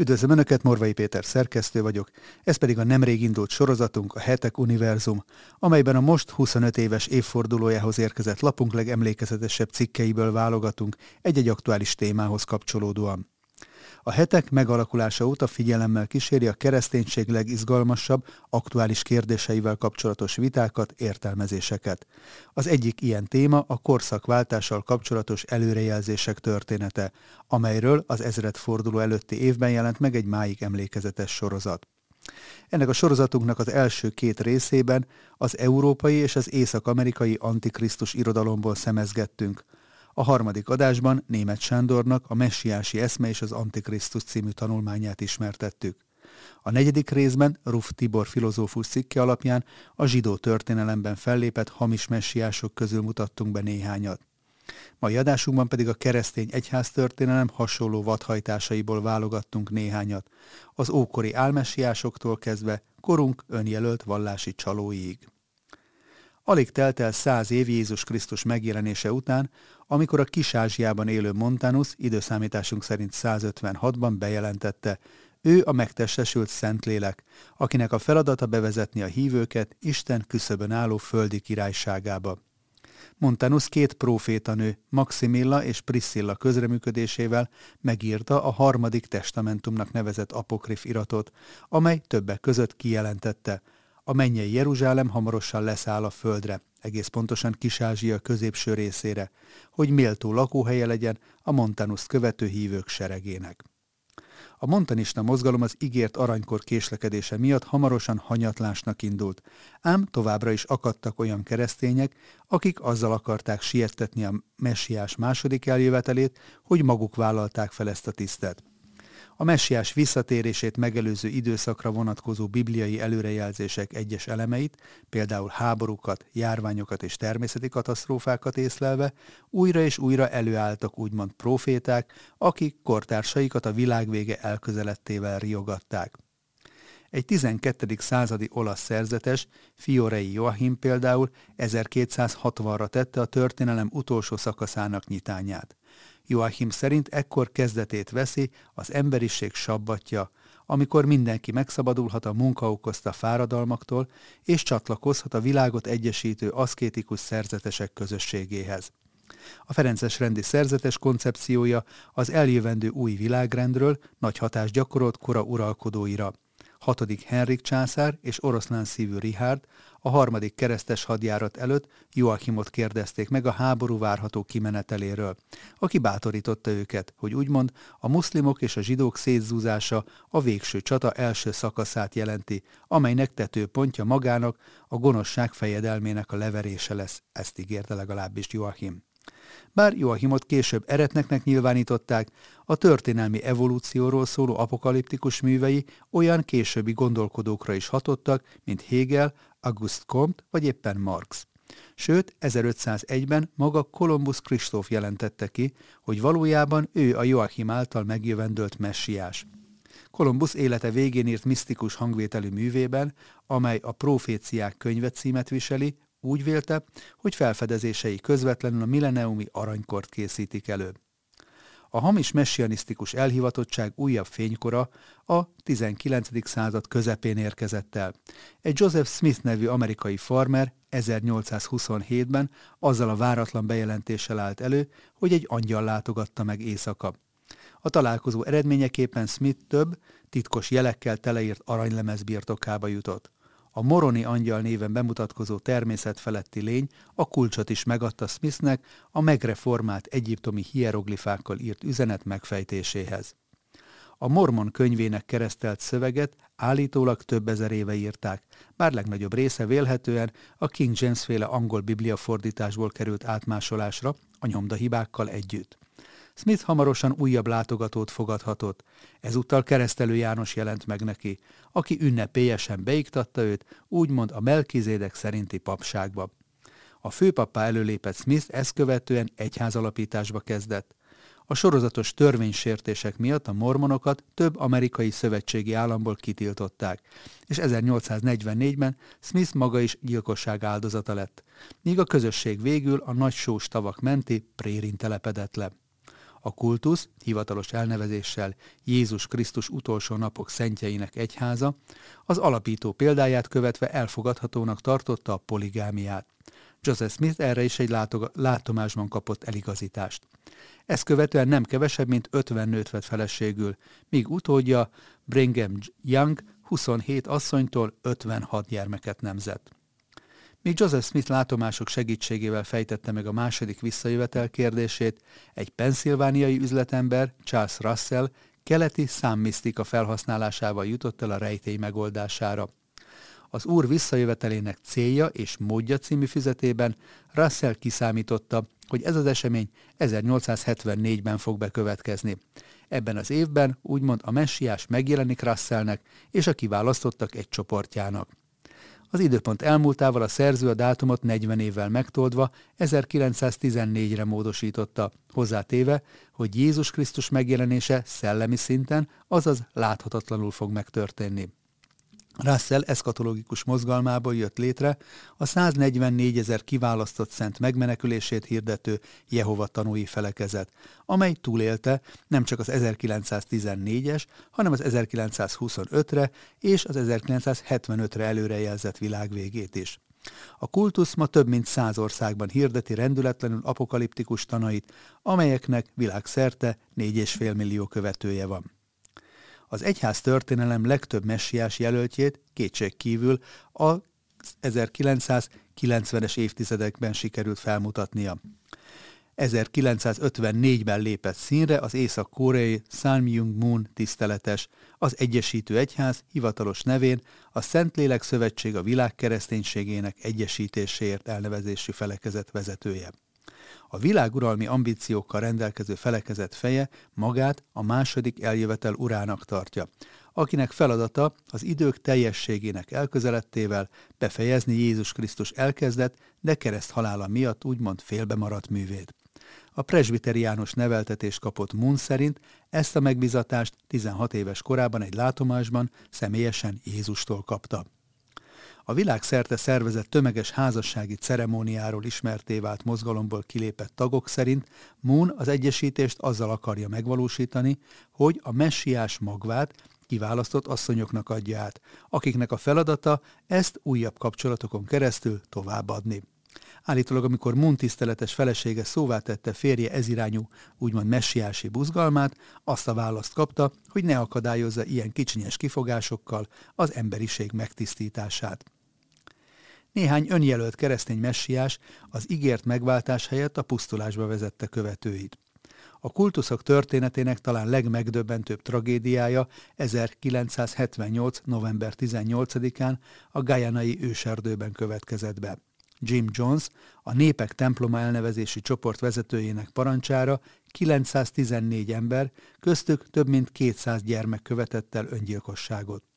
Üdvözlöm Önöket, Morvai Péter szerkesztő vagyok, ez pedig a nemrég indult sorozatunk, a Hetek Univerzum, amelyben a most 25 éves évfordulójához érkezett lapunk legemlékezetesebb cikkeiből válogatunk egy-egy aktuális témához kapcsolódóan. A hetek megalakulása óta figyelemmel kíséri a kereszténység legizgalmasabb, aktuális kérdéseivel kapcsolatos vitákat, értelmezéseket. Az egyik ilyen téma a korszakváltással kapcsolatos előrejelzések története, amelyről az ezredforduló előtti évben jelent meg egy máig emlékezetes sorozat. Ennek a sorozatunknak az első két részében az európai és az észak-amerikai antikrisztus irodalomból szemezgettünk – a harmadik adásban német Sándornak a Messiási eszme és az Antikrisztus című tanulmányát ismertettük. A negyedik részben Ruf Tibor filozófus cikke alapján a zsidó történelemben fellépett hamis messiások közül mutattunk be néhányat. Mai adásunkban pedig a keresztény egyház történelem hasonló vadhajtásaiból válogattunk néhányat, az ókori álmessiásoktól kezdve korunk önjelölt vallási csalóiig. Alig telt el száz év Jézus Krisztus megjelenése után, amikor a Kis-Ázsiában élő Montanus időszámításunk szerint 156-ban bejelentette, ő a megtestesült Szentlélek, akinek a feladata bevezetni a hívőket Isten küszöbön álló földi királyságába. Montanus két profétanő, Maximilla és Priscilla közreműködésével megírta a harmadik testamentumnak nevezett apokrif iratot, amely többek között kijelentette, a mennyei Jeruzsálem hamarosan leszáll a földre, egész pontosan Kis-Ázsia középső részére, hogy méltó lakóhelye legyen a Montanuszt követő hívők seregének. A montanista mozgalom az ígért aranykor késlekedése miatt hamarosan hanyatlásnak indult, ám továbbra is akadtak olyan keresztények, akik azzal akarták siettetni a messiás második eljövetelét, hogy maguk vállalták fel ezt a tisztet. A messiás visszatérését megelőző időszakra vonatkozó bibliai előrejelzések egyes elemeit, például háborúkat, járványokat és természeti katasztrófákat észlelve, újra és újra előálltak úgymond proféták, akik kortársaikat a világvége elközelettével riogatták. Egy 12. századi olasz szerzetes, Fiorei Joachim például 1260-ra tette a történelem utolsó szakaszának nyitányát. Joachim szerint ekkor kezdetét veszi az emberiség sabbatja, amikor mindenki megszabadulhat a munka okozta fáradalmaktól, és csatlakozhat a világot egyesítő aszkétikus szerzetesek közösségéhez. A Ferences rendi szerzetes koncepciója az eljövendő új világrendről nagy hatást gyakorolt kora uralkodóira. Hatodik Henrik császár és oroszlán szívű Richard a harmadik keresztes hadjárat előtt Joachimot kérdezték meg a háború várható kimeneteléről, aki bátorította őket, hogy úgymond a muszlimok és a zsidók szétzúzása a végső csata első szakaszát jelenti, amelynek tetőpontja magának a gonoszság fejedelmének a leverése lesz, ezt ígérte legalábbis Joachim. Bár Joachimot később eretneknek nyilvánították, a történelmi evolúcióról szóló apokaliptikus művei olyan későbbi gondolkodókra is hatottak, mint Hegel, August Comte vagy éppen Marx. Sőt, 1501-ben maga Kolumbusz Kristóf jelentette ki, hogy valójában ő a Joachim által megjövendölt messiás. Kolumbusz élete végén írt misztikus hangvételű művében, amely a Proféciák könyve címet viseli, úgy vélte, hogy felfedezései közvetlenül a milleniumi aranykort készítik elő. A hamis messianisztikus elhivatottság újabb fénykora a 19. század közepén érkezett el. Egy Joseph Smith nevű amerikai farmer 1827-ben azzal a váratlan bejelentéssel állt elő, hogy egy angyal látogatta meg éjszaka. A találkozó eredményeképpen Smith több, titkos jelekkel teleírt aranylemez birtokába jutott. A Moroni angyal néven bemutatkozó természetfeletti lény a kulcsot is megadta Smithnek a megreformált egyiptomi hieroglifákkal írt üzenet megfejtéséhez. A Mormon könyvének keresztelt szöveget állítólag több ezer éve írták, bár legnagyobb része vélhetően a King James féle angol biblia fordításból került átmásolásra, a nyomdahibákkal együtt. Smith hamarosan újabb látogatót fogadhatott. Ezúttal keresztelő János jelent meg neki, aki ünnepélyesen beiktatta őt, úgymond a Melkizédek szerinti papságba. A főpappá előlépett Smith ezt követően egyházalapításba kezdett. A sorozatos törvénysértések miatt a mormonokat több amerikai szövetségi államból kitiltották, és 1844-ben Smith maga is gyilkosság áldozata lett, míg a közösség végül a nagy sós tavak menti prérin telepedett le. A kultusz, hivatalos elnevezéssel Jézus Krisztus utolsó napok szentjeinek egyháza, az alapító példáját követve elfogadhatónak tartotta a poligámiát. Joseph Smith erre is egy látog- látomásban kapott eligazítást. Ezt követően nem kevesebb, mint 50 nőt vett feleségül, míg utódja Brigham Young 27 asszonytól 56 gyermeket nemzett. Míg Joseph Smith látomások segítségével fejtette meg a második visszajövetel kérdését, egy penszilvániai üzletember, Charles Russell, keleti számmisztika felhasználásával jutott el a rejtély megoldására. Az úr visszajövetelének célja és módja című füzetében Russell kiszámította, hogy ez az esemény 1874-ben fog bekövetkezni. Ebben az évben úgymond a messiás megjelenik Russellnek és a kiválasztottak egy csoportjának. Az időpont elmúltával a szerző a dátumot 40 évvel megtoldva 1914-re módosította, hozzátéve, hogy Jézus Krisztus megjelenése szellemi szinten, azaz láthatatlanul fog megtörténni. Russell eszkatológikus mozgalmából jött létre a 144 ezer kiválasztott szent megmenekülését hirdető Jehova tanúi felekezet, amely túlélte nem csak az 1914-es, hanem az 1925-re és az 1975-re előrejelzett világvégét is. A kultusz ma több mint száz országban hirdeti rendületlenül apokaliptikus tanait, amelyeknek világszerte 4,5 millió követője van. Az egyház történelem legtöbb messiás jelöltjét kétség kívül a 1990-es évtizedekben sikerült felmutatnia. 1954-ben lépett színre az észak-koreai San Myung Moon tiszteletes, az Egyesítő Egyház hivatalos nevén a Szentlélek Szövetség a világ kereszténységének egyesítéséért elnevezésű felekezet vezetője. A világuralmi ambíciókkal rendelkező felekezet feje magát a második eljövetel urának tartja, akinek feladata az idők teljességének elközelettével befejezni Jézus Krisztus elkezdett, de kereszt halála miatt úgymond félbe maradt művét. A presbiteriánus neveltetés kapott Moon szerint ezt a megbizatást 16 éves korában egy látomásban személyesen Jézustól kapta. A világszerte szervezett tömeges házassági ceremóniáról ismerté vált mozgalomból kilépett tagok szerint Moon az egyesítést azzal akarja megvalósítani, hogy a messiás magvát kiválasztott asszonyoknak adja át, akiknek a feladata ezt újabb kapcsolatokon keresztül továbbadni. Állítólag, amikor Moon tiszteletes felesége szóvá tette férje ezirányú, úgymond messiási buzgalmát, azt a választ kapta, hogy ne akadályozza ilyen kicsinyes kifogásokkal az emberiség megtisztítását. Néhány önjelölt keresztény messiás az ígért megváltás helyett a pusztulásba vezette követőit. A kultuszok történetének talán legmegdöbbentőbb tragédiája 1978. november 18-án a Gajanai őserdőben következett be. Jim Jones, a Népek temploma elnevezési csoport vezetőjének parancsára 914 ember, köztük több mint 200 gyermek követett el öngyilkosságot.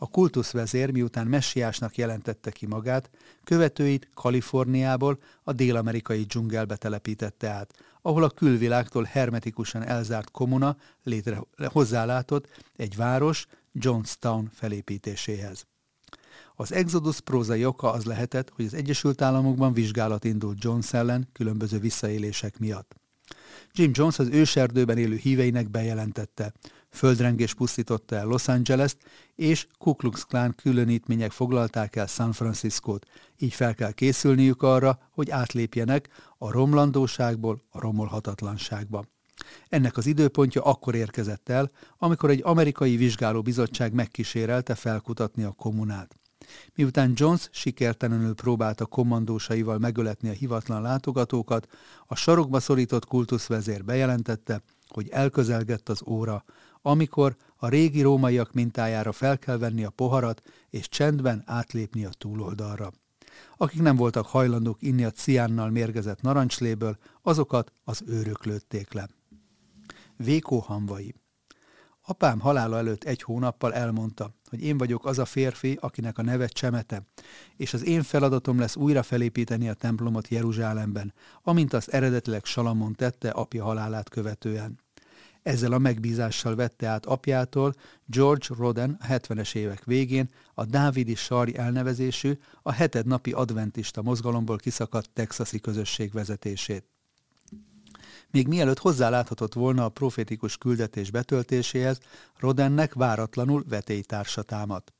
A kultuszvezér miután messiásnak jelentette ki magát, követőit Kaliforniából a dél-amerikai dzsungelbe telepítette át, ahol a külvilágtól hermetikusan elzárt komuna létre hozzálátott egy város Jonestown felépítéséhez. Az Exodus prózai oka az lehetett, hogy az Egyesült Államokban vizsgálat indult Jones ellen különböző visszaélések miatt. Jim Jones az őserdőben élő híveinek bejelentette, Földrengés pusztította el Los Angeles-t, és Ku Klux Klan különítmények foglalták el San Franciscót, így fel kell készülniük arra, hogy átlépjenek a romlandóságból a romolhatatlanságba. Ennek az időpontja akkor érkezett el, amikor egy amerikai vizsgálóbizottság megkísérelte felkutatni a kommunát. Miután Jones sikertelenül próbálta kommandósaival megöletni a hivatlan látogatókat, a sarokba szorított kultuszvezér bejelentette, hogy elközelgett az óra, amikor a régi rómaiak mintájára fel kell venni a poharat, és csendben átlépni a túloldalra. Akik nem voltak hajlandók inni a ciánnal mérgezett narancsléből, azokat az őrök lőtték le. Vékó hamvai Apám halála előtt egy hónappal elmondta, hogy én vagyok az a férfi, akinek a neve Csemete, és az én feladatom lesz újra felépíteni a templomot Jeruzsálemben, amint azt eredetileg Salamon tette apja halálát követően. Ezzel a megbízással vette át apjától George Roden a 70-es évek végén a Dávidi Sari elnevezésű, a heted napi adventista mozgalomból kiszakadt texasi közösség vezetését. Még mielőtt hozzáláthatott volna a profétikus küldetés betöltéséhez, Rodennek váratlanul vetélytársa támadt.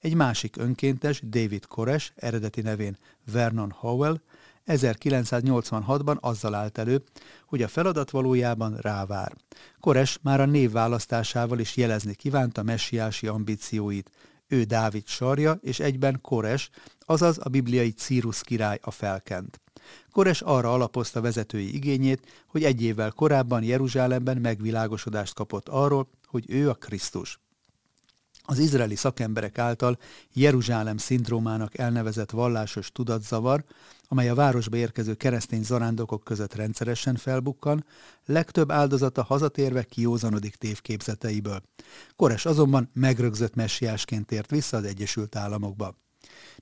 Egy másik önkéntes, David Kores, eredeti nevén Vernon Howell, 1986-ban azzal állt elő, hogy a feladat valójában rávár. Kores már a név választásával is jelezni kívánta messiási ambícióit. Ő Dávid sarja, és egyben Kores, azaz a bibliai Círus király a felkent. Kores arra alapozta vezetői igényét, hogy egy évvel korábban Jeruzsálemben megvilágosodást kapott arról, hogy ő a Krisztus. Az izraeli szakemberek által Jeruzsálem szindrómának elnevezett vallásos tudatzavar, amely a városba érkező keresztény zarándokok között rendszeresen felbukkan, legtöbb áldozata hazatérve kiózanodik tévképzeteiből. Kores azonban megrögzött messiásként tért vissza az Egyesült Államokba.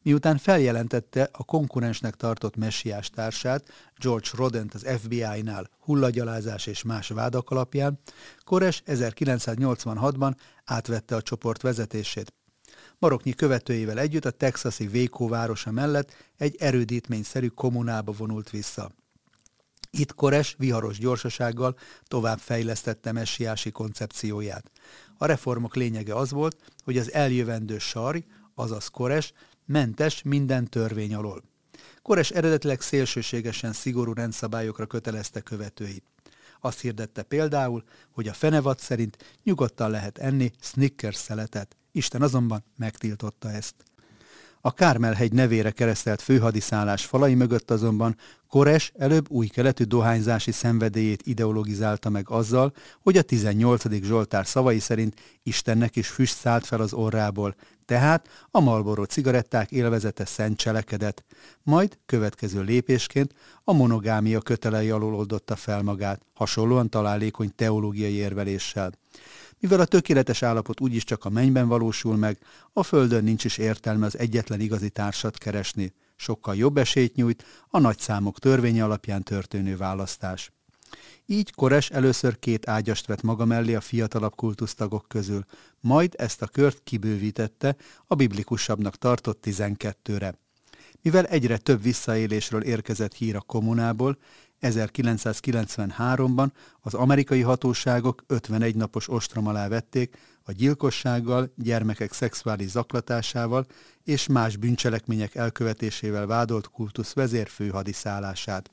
Miután feljelentette a konkurensnek tartott messiás társát, George Rodent az FBI-nál hullagyalázás és más vádak alapján, Kores 1986-ban átvette a csoport vezetését. Maroknyi követőivel együtt a texasi Waco városa mellett egy erődítményszerű kommunába vonult vissza. Itt Kores viharos gyorsasággal tovább fejlesztette messiási koncepcióját. A reformok lényege az volt, hogy az eljövendő sarj, azaz Kores, mentes minden törvény alól. Kores eredetileg szélsőségesen szigorú rendszabályokra kötelezte követőit. Azt hirdette például, hogy a fenevad szerint nyugodtan lehet enni Snickers szeletet, Isten azonban megtiltotta ezt. A Kármelhegy nevére keresztelt főhadiszállás falai mögött azonban Kores előbb új keletű dohányzási szenvedélyét ideologizálta meg azzal, hogy a 18. Zsoltár szavai szerint Istennek is füst szállt fel az orrából, tehát a Malboro cigaretták élvezete szent cselekedet. Majd következő lépésként a monogámia kötelei alól oldotta fel magát, hasonlóan találékony teológiai érveléssel. Mivel a tökéletes állapot úgyis csak a mennyben valósul meg, a földön nincs is értelme az egyetlen igazi társat keresni. Sokkal jobb esélyt nyújt a nagyszámok törvénye alapján történő választás. Így Kores először két ágyast vett maga mellé a fiatalabb kultusztagok közül, majd ezt a kört kibővítette a biblikusabbnak tartott tizenkettőre. Mivel egyre több visszaélésről érkezett hír a kommunából, 1993-ban az amerikai hatóságok 51 napos ostrom alá vették a gyilkossággal, gyermekek szexuális zaklatásával és más bűncselekmények elkövetésével vádolt kultusz vezér főhadiszállását.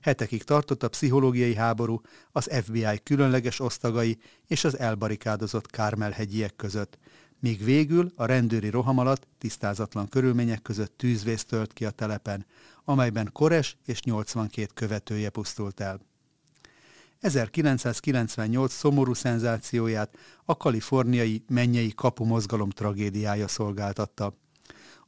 Hetekig tartott a pszichológiai háború az FBI különleges osztagai és az elbarikádozott Kármel-hegyiek között, míg végül a rendőri roham alatt tisztázatlan körülmények között tűzvész tölt ki a telepen, amelyben Kores és 82 követője pusztult el. 1998 szomorú szenzációját a kaliforniai mennyei kapu mozgalom tragédiája szolgáltatta.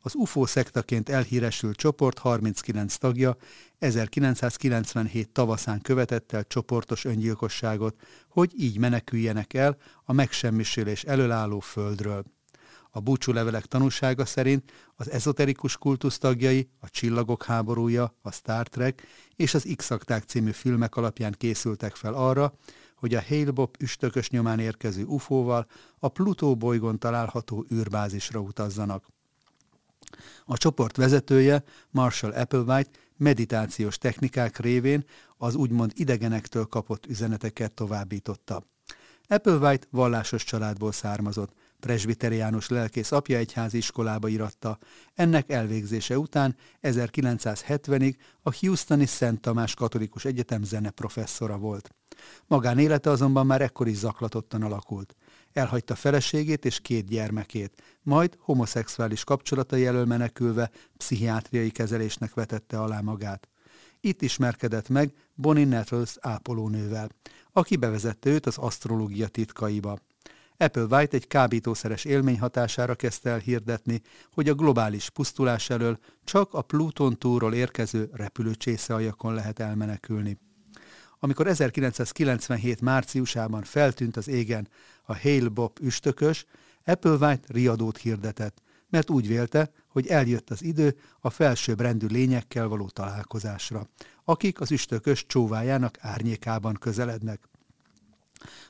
Az UFO szektaként elhíresült csoport 39 tagja 1997 tavaszán követett el csoportos öngyilkosságot, hogy így meneküljenek el a megsemmisülés előálló földről. A búcsúlevelek tanúsága szerint az ezoterikus kultusz tagjai, a Csillagok háborúja, a Star Trek és az x című filmek alapján készültek fel arra, hogy a Hale-Bopp üstökös nyomán érkező UFO-val a Plutó bolygón található űrbázisra utazzanak. A csoport vezetője, Marshall Applewhite meditációs technikák révén az úgymond idegenektől kapott üzeneteket továbbította. Applewhite vallásos családból származott, presbiteriánus lelkész apja egyházi iskolába iratta. Ennek elvégzése után 1970-ig a Houstoni Szent Tamás Katolikus Egyetem zene professzora volt. Magánélete azonban már ekkor is zaklatottan alakult. Elhagyta feleségét és két gyermekét, majd homoszexuális kapcsolatai elől menekülve pszichiátriai kezelésnek vetette alá magát. Itt ismerkedett meg Bonnie Nettles ápolónővel, aki bevezette őt az asztrológia titkaiba. Apple White egy kábítószeres élmény hatására kezdte el hirdetni, hogy a globális pusztulás elől csak a Pluton túról érkező repülőcsészeajakon lehet elmenekülni. Amikor 1997 márciusában feltűnt az égen a Hale Bob üstökös, Apple White riadót hirdetett, mert úgy vélte, hogy eljött az idő a felsőbb rendű lényekkel való találkozásra, akik az üstökös csóvájának árnyékában közelednek.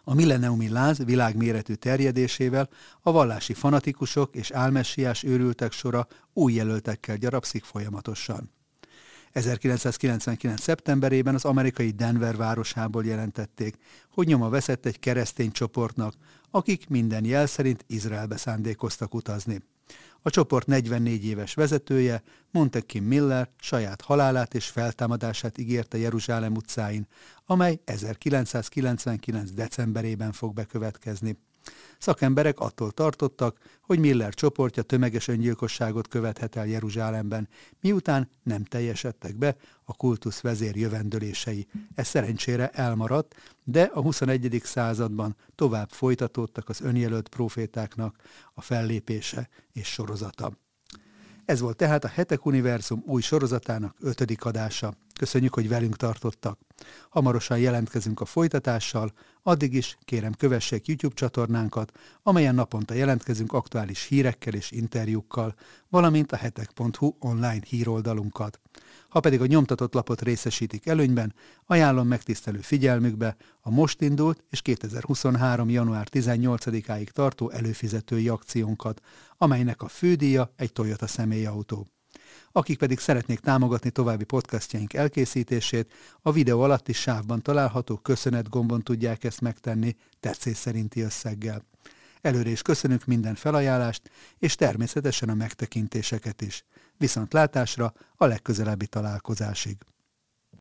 A milleniumi láz világméretű terjedésével a vallási fanatikusok és álmessiás őrültek sora új jelöltekkel gyarapszik folyamatosan. 1999. szeptemberében az amerikai Denver városából jelentették, hogy nyoma veszett egy keresztény csoportnak, akik minden jel szerint Izraelbe szándékoztak utazni. A csoport 44 éves vezetője, Montekim Miller saját halálát és feltámadását ígérte Jeruzsálem utcáin, amely 1999. decemberében fog bekövetkezni. Szakemberek attól tartottak, hogy Miller csoportja tömeges öngyilkosságot követhet el Jeruzsálemben, miután nem teljesedtek be a kultusz vezér jövendőlései. Ez szerencsére elmaradt, de a 21. században tovább folytatódtak az önjelölt profétáknak a fellépése és sorozata. Ez volt tehát a Hetek Univerzum új sorozatának ötödik adása. Köszönjük, hogy velünk tartottak. Hamarosan jelentkezünk a folytatással, addig is kérem kövessék YouTube csatornánkat, amelyen naponta jelentkezünk aktuális hírekkel és interjúkkal, valamint a hetek.hu online híroldalunkat. Ha pedig a nyomtatott lapot részesítik előnyben, ajánlom megtisztelő figyelmükbe a most indult és 2023. január 18-áig tartó előfizetői akciónkat, amelynek a fődíja egy Toyota személyautó. Akik pedig szeretnék támogatni további podcastjaink elkészítését, a videó alatti sávban található köszönet gombon tudják ezt megtenni tetszés szerinti összeggel. Előre is köszönünk minden felajánlást, és természetesen a megtekintéseket is. Viszont látásra a legközelebbi találkozásig.